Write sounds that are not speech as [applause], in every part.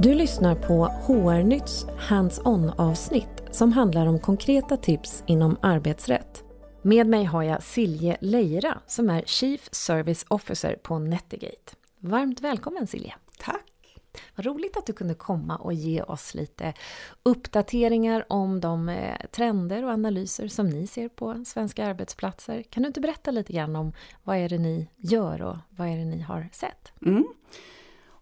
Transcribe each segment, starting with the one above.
Du lyssnar på HR-nytts Hands-on avsnitt som handlar om konkreta tips inom arbetsrätt. Med mig har jag Silje Leira som är Chief Service Officer på Netigate. Varmt välkommen Silje! Tack! Vad roligt att du kunde komma och ge oss lite uppdateringar om de eh, trender och analyser som ni ser på svenska arbetsplatser. Kan du inte berätta lite grann om vad är det ni gör och vad är det ni har sett? Mm.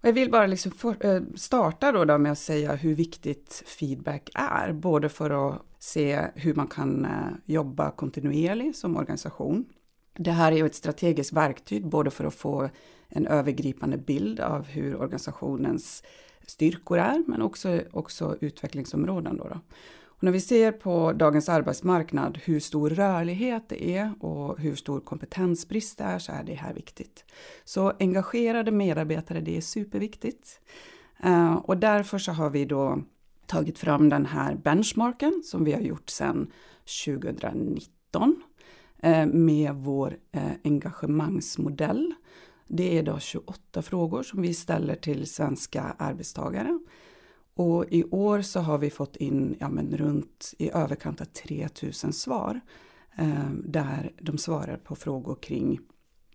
Jag vill bara liksom för, eh, starta då, med att säga hur viktigt feedback är, både för att se hur man kan eh, jobba kontinuerligt som organisation. Det här är ju ett strategiskt verktyg både för att få en övergripande bild av hur organisationens styrkor är, men också, också utvecklingsområden. Då, då. Och när vi ser på dagens arbetsmarknad hur stor rörlighet det är och hur stor kompetensbrist det är så är det här viktigt. Så engagerade medarbetare, det är superviktigt. Eh, och därför så har vi då tagit fram den här benchmarken som vi har gjort sedan 2019 eh, med vår eh, engagemangsmodell. Det är då 28 frågor som vi ställer till svenska arbetstagare och i år så har vi fått in ja, men runt i överkant av 3000 svar. Eh, där de svarar på frågor kring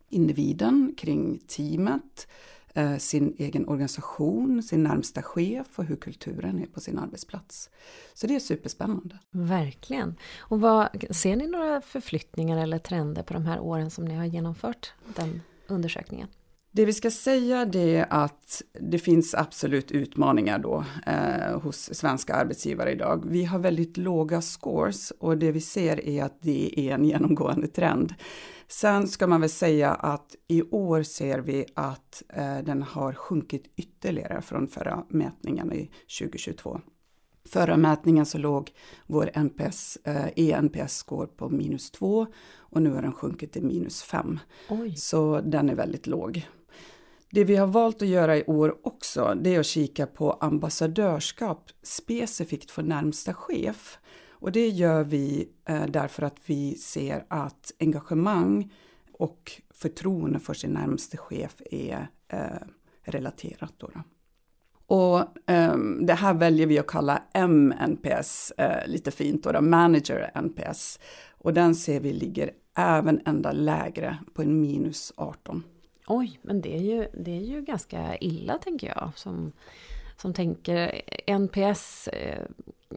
individen, kring teamet, eh, sin egen organisation, sin närmsta chef och hur kulturen är på sin arbetsplats. Så det är superspännande. Verkligen. Och vad, ser ni några förflyttningar eller trender på de här åren som ni har genomfört den undersökningen? Det vi ska säga det är att det finns absolut utmaningar då eh, hos svenska arbetsgivare idag. Vi har väldigt låga scores och det vi ser är att det är en genomgående trend. Sen ska man väl säga att i år ser vi att eh, den har sjunkit ytterligare från förra mätningen i 2022. Förra mätningen så låg vår NPS, eh, ENPS-score på minus 2 och nu har den sjunkit till minus 5. Så den är väldigt låg. Det vi har valt att göra i år också, det är att kika på ambassadörskap specifikt för närmsta chef. Och det gör vi eh, därför att vi ser att engagemang och förtroende för sin närmaste chef är eh, relaterat. Då. Och eh, det här väljer vi att kalla MNPS, eh, lite fint då, då, Manager NPS. Och den ser vi ligger även ända lägre på en minus 18. Oj, men det är ju, det är ju ganska illa tänker jag. Som, som tänker NPS, eh,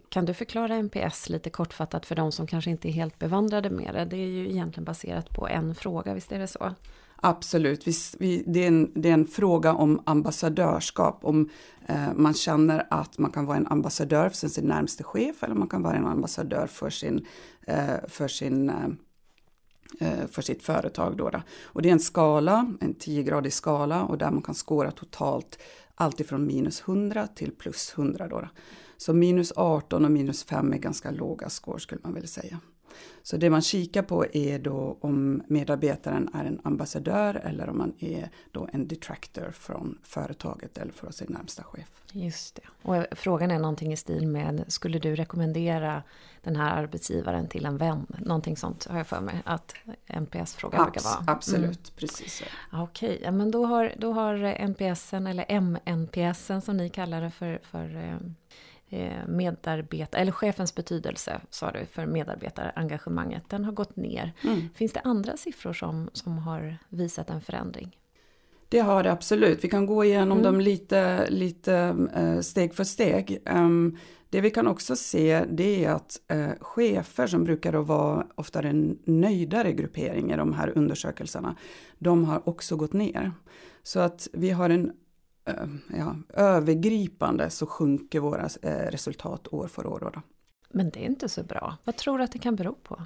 kan du förklara NPS lite kortfattat för de som kanske inte är helt bevandrade med det? Det är ju egentligen baserat på en fråga, visst är det så? Absolut, vi, vi, det, är en, det, är en, fråga om ambassadörskap, om eh, man känner att man kan vara en ambassadör för sin närmaste chef eller man kan vara en ambassadör för sin, eh, för sin Eh, Eh, för sitt företag. Då, då. Och det är en skala, en 10-gradig skala och där man kan skåra totalt alltifrån minus 100 till plus 100. Då, då. Så minus 18 och minus 5 är ganska låga score skulle man vilja säga. Så det man kikar på är då om medarbetaren är en ambassadör eller om man är då en detractor från företaget eller från sin närmsta chef. Just det. Och frågan är någonting i stil med, skulle du rekommendera den här arbetsgivaren till en vän? Någonting sånt har jag för mig att NPS-frågan Abs brukar vara. Absolut, mm. precis så. Okej, okay. men då har, då har NPSen, eller MNPSen som ni kallar det för, för Eh, medarbetare, eller chefens betydelse sa du för medarbetarengagemanget, den har gått ner. Mm. Finns det andra siffror som, som har visat en förändring? Det har det absolut. Vi kan gå igenom mm. dem lite, lite uh, steg för steg. Um, det vi kan också se det är att uh, chefer som brukar vara oftare en nöjdare gruppering i de här undersökelserna, de har också gått ner. Så att vi har en Eh, ja, övergripande så sjunker våra eh, resultat år för år. Då. Men det är inte så bra. Vad tror du att det kan bero på?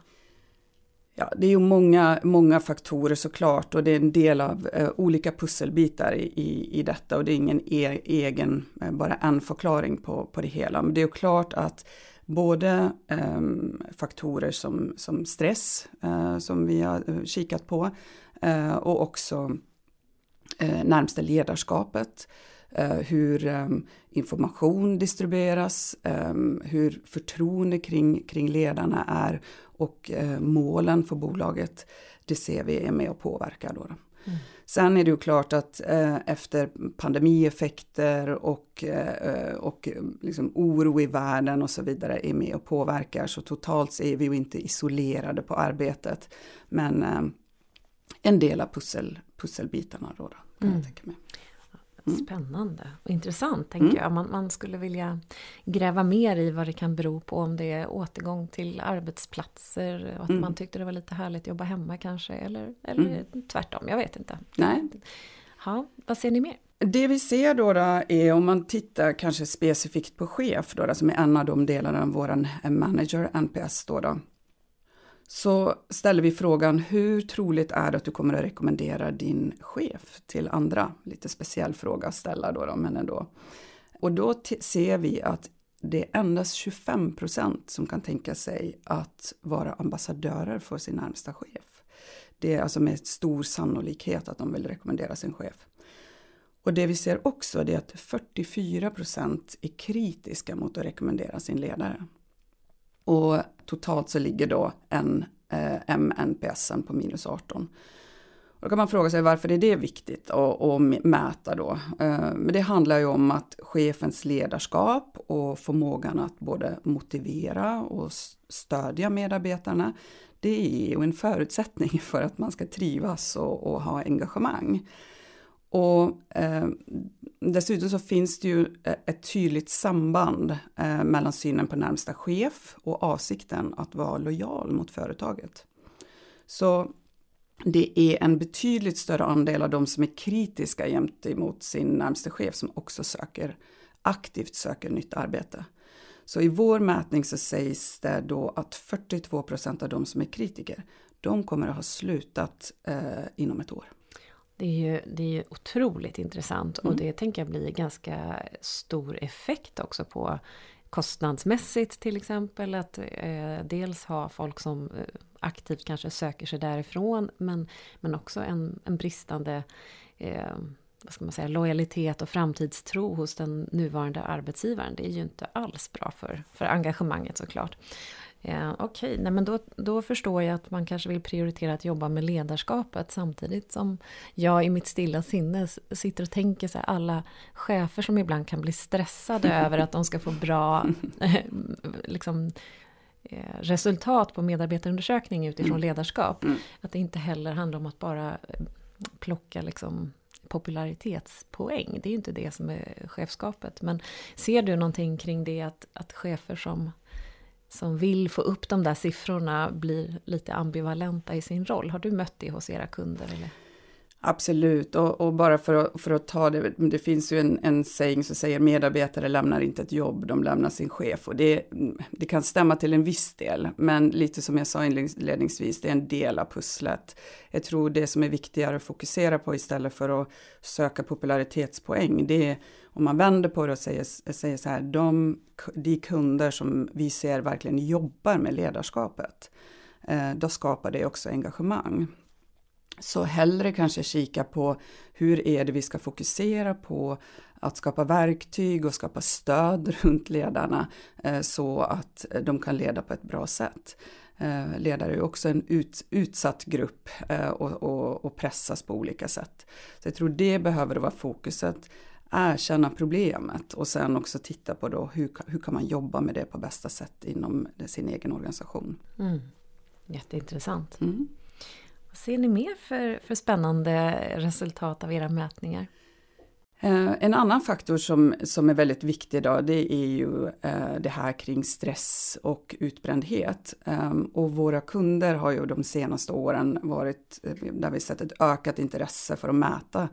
Ja, det är ju många, många faktorer såklart och det är en del av eh, olika pusselbitar i, i, i, detta och det är ingen e egen, eh, bara en förklaring på, på det hela. Men det är ju klart att både eh, faktorer som, som stress, eh, som vi har kikat på, och också eh, närmsta ledarskapet, eh, hur eh, information distribueras, eh, hur förtroende kring, kring ledarna är och eh, målen för bolaget. Det ser vi är med och påverkar. Då. Mm. Sen är det ju klart att eh, efter pandemieffekter och, eh, och liksom oro i världen och så vidare är med och påverkar så totalt så är vi ju inte isolerade på arbetet. Men eh, en del av pussel, pusselbitarna då, då kan mm. jag tänka mig. Mm. Spännande och intressant tänker mm. jag. Man, man, skulle vilja gräva mer i vad det kan bero på. Om det är återgång till arbetsplatser. Och att mm. man tyckte det var lite härligt att jobba hemma kanske. Eller, eller mm. tvärtom, jag vet inte. Nej. Ja, vad ser ni mer? Det vi ser då, då, är om man tittar kanske specifikt på chef då, då som är en av de delarna av våran manager NPS då, då så ställer vi frågan hur troligt är det att du kommer att rekommendera din chef till andra? Lite speciell fråga att ställa då, då men ändå. Och då ser vi att det är endast 25 procent som kan tänka sig att vara ambassadörer för sin närmsta chef. Det är alltså med stor sannolikhet att de vill rekommendera sin chef. Och det vi ser också är att 44 procent är kritiska mot att rekommendera sin ledare. Och totalt så ligger då en eh, MNPS på minus 18. Och då kan man fråga sig varför är det viktigt att, att mäta då? Eh, men det handlar ju om att chefens ledarskap och förmågan att både motivera och stödja medarbetarna det är ju en förutsättning för att man ska trivas och, och ha engagemang. Och eh, dessutom så finns det ju eh, ett tydligt samband eh, mellan synen på närmsta chef och avsikten att vara lojal mot företaget. Så det är en betydligt större andel av de som är kritiska gentemot sin närmsta chef som också söker aktivt söker nytt arbete. Så i vår mätning så sägs det då att 42 procent av de som är kritiker, de kommer att ha slutat eh, inom ett år. Det är ju det är otroligt intressant mm. och det tänker jag blir ganska stor effekt också på kostnadsmässigt till exempel. Att eh, dels ha folk som eh, aktivt kanske söker sig därifrån men, men också en, en bristande eh, vad ska man säga, lojalitet och framtidstro hos den nuvarande arbetsgivaren. Det är ju inte alls bra för, för engagemanget såklart. Eh, Okej, okay. men då, då förstår jag att man kanske vill prioritera att jobba med ledarskapet samtidigt som jag i mitt stilla sinne sitter och tänker så här, alla chefer som ibland kan bli stressade [laughs] över att de ska få bra liksom, eh, resultat på medarbetarundersökning utifrån mm. ledarskap. Mm. Att det inte heller handlar om att bara eh, plocka liksom popularitetspoäng. Det är ju inte det som är chefskapet. Men ser du någonting kring det att, att chefer som som vill få upp de där siffrorna blir lite ambivalenta i sin roll. Har du mött det hos era kunder? Eller? Absolut, och, och, bara för att, för att ta det, det finns ju en, en saying som säger medarbetare lämnar inte ett jobb, de lämnar sin chef. Och det, det kan stämma till en viss del, men lite som jag sa inledningsvis, det är en del av pusslet. Jag tror det som är viktigare att fokusera på istället för att söka popularitetspoäng, det är om man vänder på det och säger, säger så här, de, de kunder som vi ser verkligen jobbar med ledarskapet, eh, då skapar det också engagemang. Så hellre kanske kika på hur är det vi ska fokusera på att skapa verktyg och skapa stöd [laughs] runt ledarna eh, så att de kan leda på ett bra sätt. Eh, ledare är också en ut, utsatt grupp eh, och, och, och, pressas på olika sätt. Så jag tror det behöver vara fokuset erkänna problemet och sen också titta på då hur, hur kan man jobba med det på bästa sätt inom sin egen organisation. Mm. Jätteintressant. Mm. Vad ser ni mer för, för spännande resultat av era mätningar? Eh, en annan faktor som, som är väldigt viktig idag det är ju eh, det här kring stress och utbrändhet. Ehm, och våra kunder har ju de senaste åren varit där vi sett ett ökat intresse för att mäta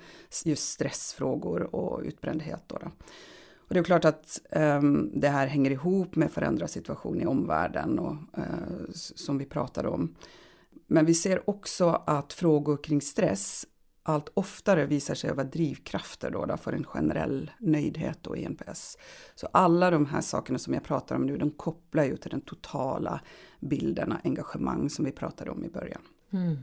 just stressfrågor och utbrändhet. Då. Och det är klart att ehm, det här hänger ihop med förändrad situation i omvärlden och, eh, som vi pratade om. Men vi ser också att frågor kring stress allt oftare visar sig vara drivkrafter då, då för en generell nöjdhet och ENPS. Så alla de här sakerna som jag pratar om nu, de kopplar ju till den totala bilden av engagemang som vi pratade om i början. Mm.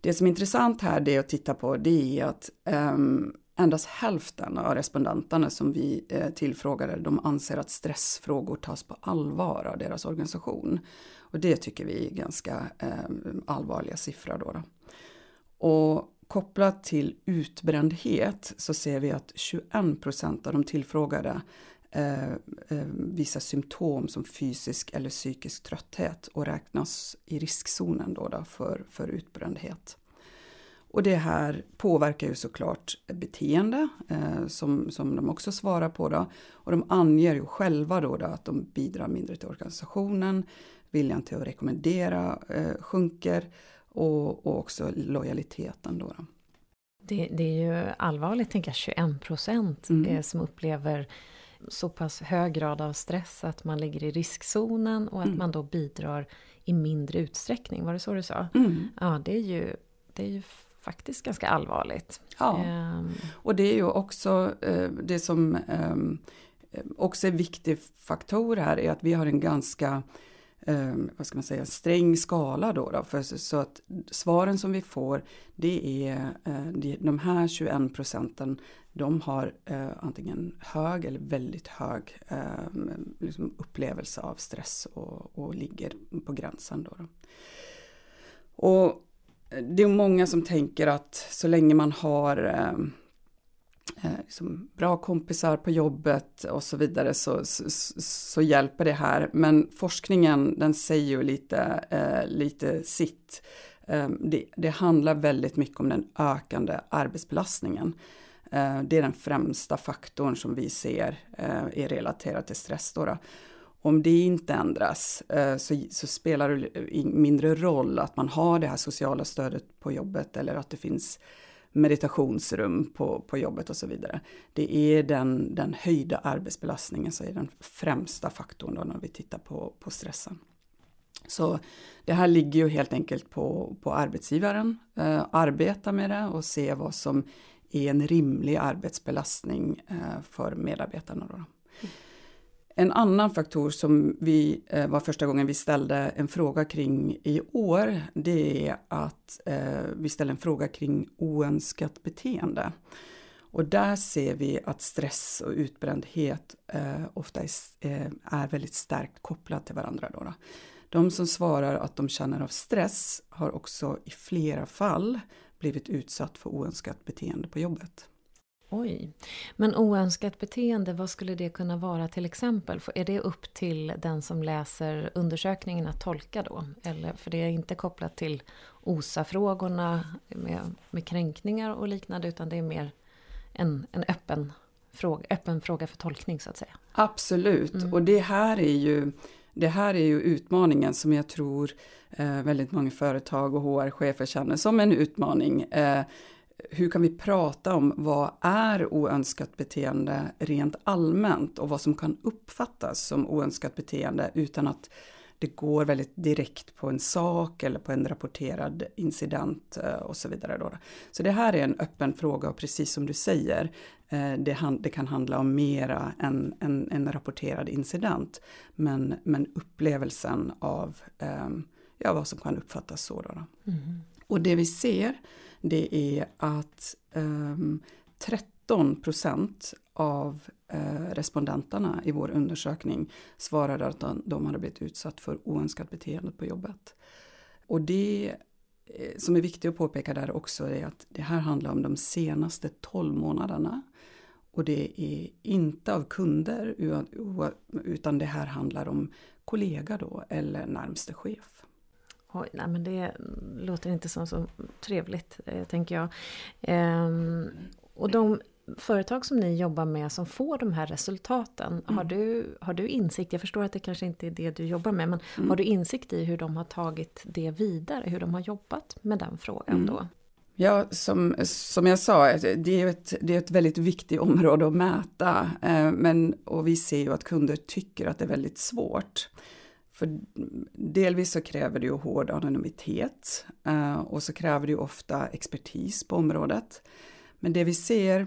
Det som är intressant här det är att titta på det är att um, endast hälften av respondenterna som vi eh, tillfrågade de anser att stressfrågor tas på allvar av deras organisation. Och det tycker vi är ganska eh, allvarliga siffror då. då. Och kopplat till utbrändhet så ser vi att 21 procent av de tillfrågade eh, eh, visar symptom som fysisk eller psykisk trötthet och räknas i riskzonen då, då för, för utbrändhet. Och det här påverkar ju såklart beteende eh, som, som de också svarar på. Då. Och de anger ju själva då, då att de bidrar mindre till organisationen, viljan till att rekommendera eh, sjunker och, och också lojaliteten. Då. Det, det, är ju allvarligt, tänker jag, 21 procent mm. som upplever så pass hög grad av stress att man ligger i riskzonen och att mm. man då bidrar i mindre utsträckning. Var det så du sa? Mm. Ja, det är ju, det är ju faktiskt ganska allvarligt. Ja, um. och det är ju också uh, det som um, också är viktig faktor här är att vi har en ganska eh, vad ska man säga, sträng skala då, då för, så att svaren som vi får det är eh, de här 21 procenten de har eh, antingen hög eller väldigt hög eh, liksom upplevelse av stress och, och ligger på gränsen. Då, då. Och det är många som tänker att så länge man har eh, Eh, liksom bra kompisar på jobbet och så vidare så, så, så, hjälper det här. Men forskningen den säger ju lite, eh, lite sitt. Eh, det, det, handlar väldigt mycket om den ökande arbetsbelastningen. Eh, det är den främsta faktorn som vi ser eh, är relaterad till stress. Då, då. Om det inte ändras eh, så, så, spelar det mindre roll att man har det här sociala stödet på jobbet eller att det finns meditationsrum på, på jobbet och så vidare. Det är den, den höjda arbetsbelastningen som är den främsta faktorn då när vi tittar på, på stressen. Så det här ligger ju helt enkelt på, på arbetsgivaren, eh, arbeta med det och se vad som är en rimlig arbetsbelastning eh, för medarbetarna. Då. Mm. En annan faktor som vi eh, var första gången vi ställde en fråga kring i år, det är att eh, vi ställer en fråga kring oönskat beteende. Och där ser vi att stress och utbrändhet eh, ofta är, eh, är, väldigt starkt kopplat till varandra. Då, då. De som svarar att de känner av stress har också i flera fall blivit utsatt för oönskat beteende på jobbet. Oj. Men oönskat beteende, vad skulle det kunna vara till exempel? Är det upp till den som läser undersökningen att tolka då? Eller, för det är inte kopplat till OSA-frågorna med, med kränkningar och liknande utan det är mer en, en öppen, fråga, öppen fråga för tolkning så att säga. Absolut, mm. och det här är ju det här är ju utmaningen som jag tror eh, väldigt många företag och HR-chefer känner som en utmaning. Eh, hur kan vi prata om vad är oönskat beteende rent allmänt och vad som kan uppfattas som oönskat beteende utan att det går väldigt direkt på en sak eller på en rapporterad incident eh, och så vidare. Då. Så det här är en öppen fråga och precis som du säger, eh, det, kan handla om mera än en, rapporterad incident. Men, men upplevelsen av ehm, ja, vad som kan uppfattas så. Då. Mm. Och det vi ser det är att ehm, um, 13 procent av uh, respondenterna i vår undersökning svarade att de, de hade blivit utsatt för oönskat beteende på jobbet. Och det eh, som är viktigt att påpeka där också är att det här handlar om de senaste 12 månaderna. Och det är inte av kunder utan det här handlar om kollega då eller närmste chef. Oj, nej men det låter inte som så trevligt, eh, tänker jag. Ehm, och de företag som ni jobbar med som får de här resultaten, mm. har, du, har du insikt, jag förstår att det kanske inte är det du jobbar med, men mm. har du insikt i hur de har tagit det vidare, hur de har jobbat med den frågan mm. då? Ja, som, som jag sa, det är, ett, det är ett väldigt viktigt område att mäta. Eh, men, och vi ser ju att kunder tycker att det är väldigt svårt. För delvis så kräver det ju hård anonymitet eh, och så kräver det ju ofta expertis på området. Men det vi ser,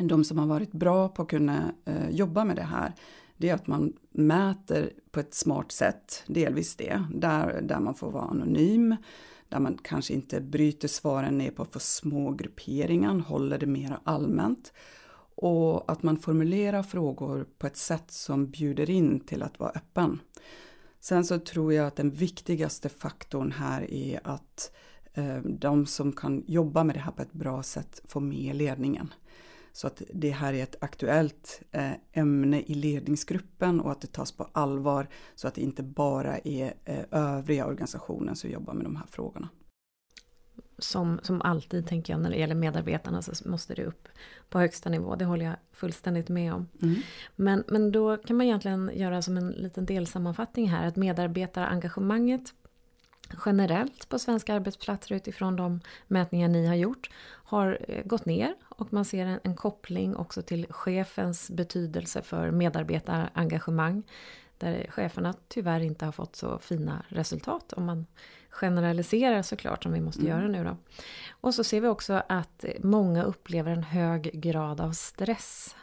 de som har varit bra på att kunna eh, jobba med det här, det är att man mäter på ett smart sätt, delvis det, där, där man får vara anonym, där man kanske inte bryter svaren ner på för små grupperingar, håller det mer allmänt. Och att man formulerar frågor på ett sätt som bjuder in till att vara öppen. Sen så tror jag att den viktigaste faktorn här är att eh, de som kan jobba med det här på ett bra sätt får med ledningen. Så att det här är ett aktuellt eh, ämne i ledningsgruppen och att det tas på allvar så att det inte bara är eh, övriga organisationen som jobbar med de här frågorna. Som, som alltid tänker jag när det gäller medarbetarna så måste det upp på högsta nivå. Det håller jag fullständigt med om. Mm. Men, men då kan man egentligen göra som en liten delsammanfattning här att medarbetarengagemanget generellt på svenska arbetsplatser utifrån de mätningar ni har gjort har eh, gått ner och man ser en, en koppling också till chefens betydelse för medarbetarengagemang där cheferna tyvärr inte har fått så fina resultat om man generaliserar såklart som vi måste mm. göra nu då. Och så ser vi också att många upplever en hög grad av stress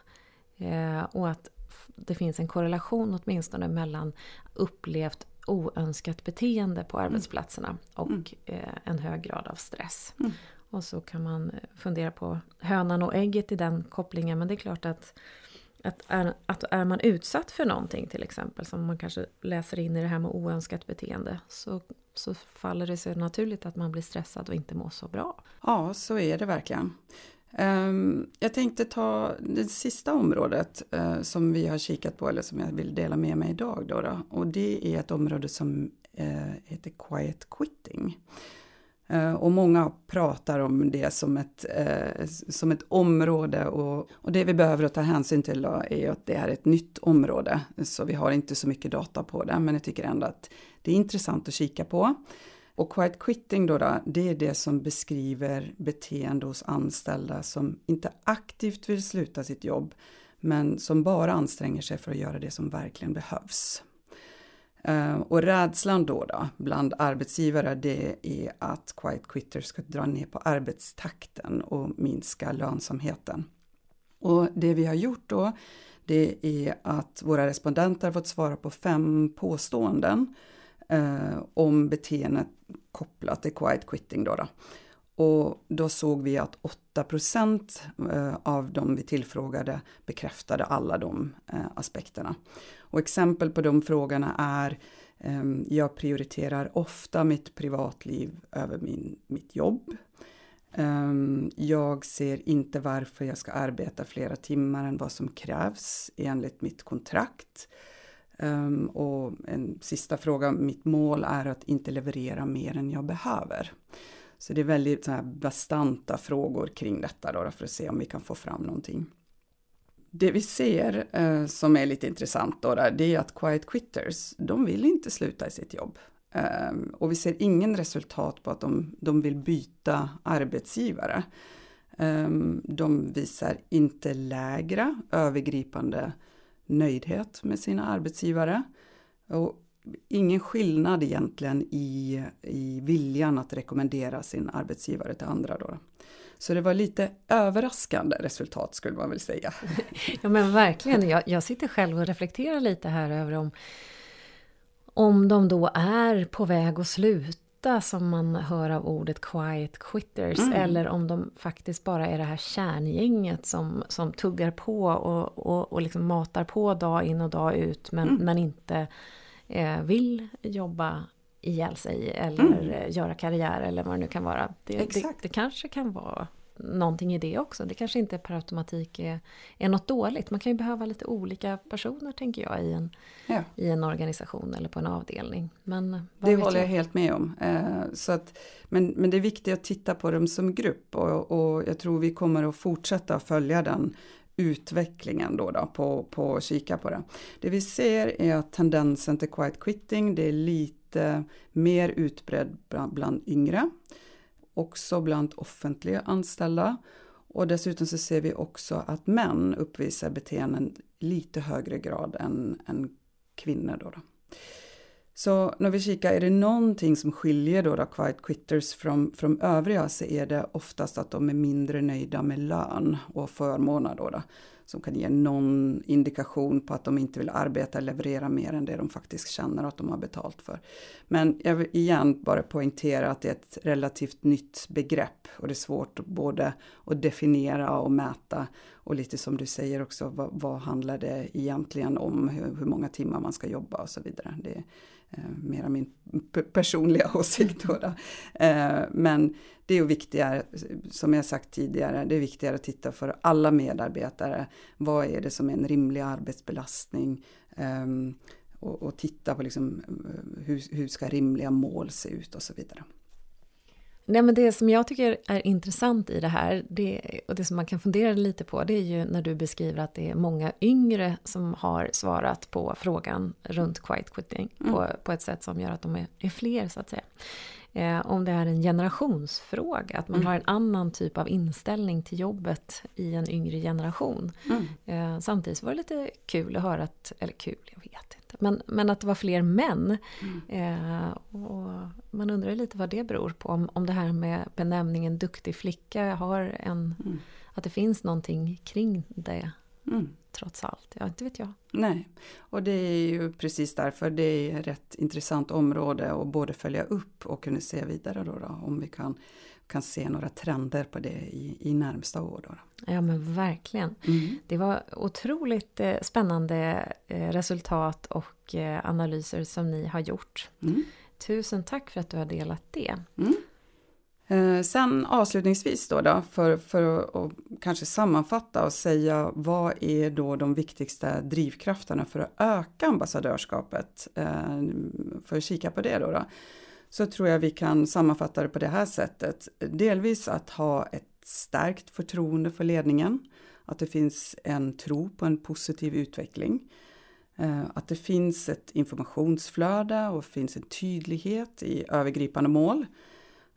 eh, och att det finns en korrelation åtminstone mellan upplevt oönskat beteende på mm. arbetsplatserna och mm. eh, en hög grad av stress. Mm. Och så kan man fundera på hönan och ägget i den kopplingen men det är klart att att är, att är man utsatt för någonting till exempel som man kanske läser in i det här med oönskat beteende så, så faller det sig naturligt att man blir stressad och inte mår så bra. Ja, så är det verkligen. Ehm, jag tänkte ta det sista området eh, som vi har kikat på eller som jag vill dela med mig idag. Då, då och det är ett område som eh, heter Quiet Quitting. Eh, och många pratar om det som ett, eh, som ett område och, och det vi behöver ta hänsyn till då är att det är ett nytt område. Så vi har inte så mycket data på det men jag tycker ändå att det är intressant att kika på. Och quiet quitting då, då, det är det som beskriver beteende hos anställda som inte aktivt vill sluta sitt jobb men som bara anstränger sig för att göra det som verkligen behövs. Eh, och rädslan då, då bland arbetsgivare det är att quiet quitters ska dra ner på arbetstakten och minska lönsamheten. Och det vi har gjort då det är att våra respondenter har fått svara på fem påståenden eh, om beteendet kopplat till quiet quitting. Då, då. Och då såg vi att 8 eh, av de vi tillfrågade bekräftade alla de eh, aspekterna. Och exempel på de frågorna är eh, jag prioriterar ofta mitt privatliv över min, mitt jobb. Jag ser inte varför jag ska arbeta flera timmar än vad som krävs enligt mitt kontrakt. Och en sista fråga, mitt mål är att inte leverera mer än jag behöver. Så det är väldigt så här bastanta frågor kring detta då, för att se om vi kan få fram någonting. Det vi ser eh, som är lite intressant då, det är att quiet quitters, de vill inte sluta i sitt jobb. Eh, och vi ser ingen resultat på att de, de vill byta arbetsgivare. Eh, de visar inte lägre övergripande nöjdhet med sina arbetsgivare. Och ingen skillnad egentligen i, i viljan att rekommendera sin arbetsgivare till andra. Då. Så det var lite överraskande resultat skulle man väl säga. [laughs] Ja men verkligen, jag, jag sitter själv och reflekterar lite här över om, om de då är på väg att sluta som man hör av ordet quiet quitters mm. eller om de faktiskt bara är det här kärngänget som, som tuggar på och, och, och liksom matar på dag in och dag ut men, mm. men inte vill jobba ihjäl sig eller mm. göra karriär eller vad det nu kan vara. Det, det, det kanske kan vara någonting i det också. Det kanske inte per automatik är, är något dåligt. Man kan ju behöva lite olika personer tänker jag i en, ja. i en organisation eller på en avdelning. Men det håller jag? jag helt med om. Eh, så att, men, men det är viktigt att titta på dem som grupp och, och jag tror vi kommer att fortsätta följa den utvecklingen då, då på, på att kika på det. Det vi ser är att tendensen till quiet quitting det är lite mer utbredd bland, bland yngre också bland offentliga anställda. Och dessutom så ser vi också att män uppvisar beteenden lite högre grad än, än kvinnor. Då, då. Så när vi kikar, är det någonting som skiljer då, då quiet quitters från, från övriga så är det oftast att de är mindre nöjda med lön och förmåner. Då, då som kan ge någon indikation på att de inte vill arbeta eller leverera mer än det de faktiskt känner att de har betalt för. Men jag vill igen bara poängtera att det är ett relativt nytt begrepp och det är svårt både att definiera och mäta och lite som du säger också vad, vad handlar det egentligen om, hur, hur, många timmar man ska jobba och så vidare. Det, Eh, mera min personliga [laughs] åsikt. Då, då. Eh, men det är viktigare, som jag sagt tidigare, det är viktigare att titta för alla medarbetare. Vad är det som är en rimlig arbetsbelastning? Ehm, och, och titta på liksom, eh, hur, hur ska rimliga mål se ut och så vidare. Nej, men det som jag tycker är intressant i det här, det, och det som man kan fundera lite på, det är ju när du beskriver att det är många yngre som har svarat på frågan runt quiet quitting mm. på, på ett sätt som gör att de är, är fler, så att säga. Eh, om det är en generationsfråga, att man mm. har en annan typ av inställning till jobbet i en yngre generation. Mm. Eh, samtidigt var det lite kul att höra att, eller kul, jag vet inte, men, men att det var fler män. Mm. Eh, och man undrar lite vad det beror på, om, om det här med benämningen duktig flicka har en, mm. att det finns någonting kring det. Mm trots allt. Ja, inte vet jag. Nej, och det är ju precis därför det är ett rätt intressant område att både följa upp och kunna se vidare då, då om vi kan, kan se några trender på det i, i närmsta år. Då, då. Ja men verkligen. Mm. Det var otroligt eh, spännande eh, resultat och eh, analyser som ni har gjort. Mm. Tusen tack för att du har delat det. Eh, sen avslutningsvis då, då för, för att kanske sammanfatta och säga vad är då de viktigaste drivkrafterna för att öka ambassadörskapet? Eh, för att kika på det då, då så tror jag vi kan sammanfatta det på det här sättet. Delvis att ha ett stärkt förtroende för ledningen, att det finns en tro på en positiv utveckling. Eh, att det finns ett informationsflöde och finns en tydlighet i övergripande mål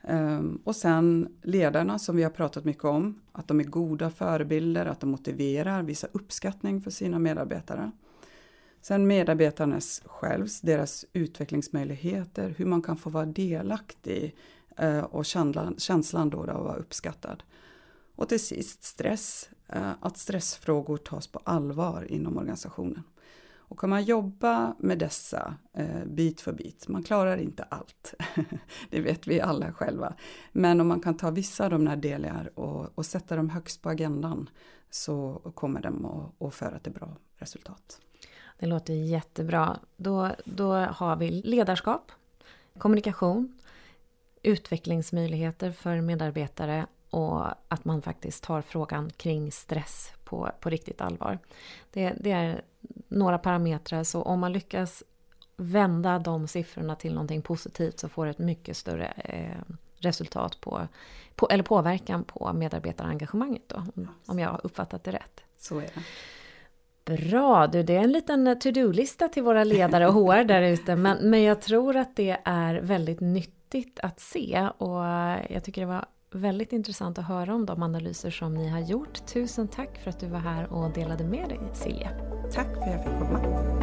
Um, och sen ledarna som vi har pratat mycket om, att de är goda förebilder, att de motiverar, visar uppskattning för sina medarbetare. Sen medarbetarnas självs, deras utvecklingsmöjligheter, hur man kan få vara delaktig uh, och känslan, känslan då av att vara uppskattad. Och till sist stress, uh, att stressfrågor tas på allvar inom organisationen. Och kan man jobba med dessa eh, bit för bit, man klarar inte allt, [laughs] det vet vi alla själva. Men om man kan ta vissa av de här delarna och, och sätta dem högst på agendan så kommer de att, att föra till bra resultat. Det låter jättebra. Då, då har vi ledarskap, kommunikation, utvecklingsmöjligheter för medarbetare och att man faktiskt tar frågan kring stress på, på riktigt allvar. Det, det är några parametrar, så om man lyckas vända de siffrorna till någonting positivt så får det ett mycket större eh, resultat på, på, eller påverkan på medarbetarengagemanget då, om, om jag har uppfattat det rätt. Så är det. Bra, du, det är en liten to-do-lista till våra ledare och HR där ute, men, men jag tror att det är väldigt nyttigt att se och jag tycker det var väldigt intressant att höra om de analyser som ni har gjort. Tusen tack för att du var här och delade med dig, Silja. Tack för att jag fick komma.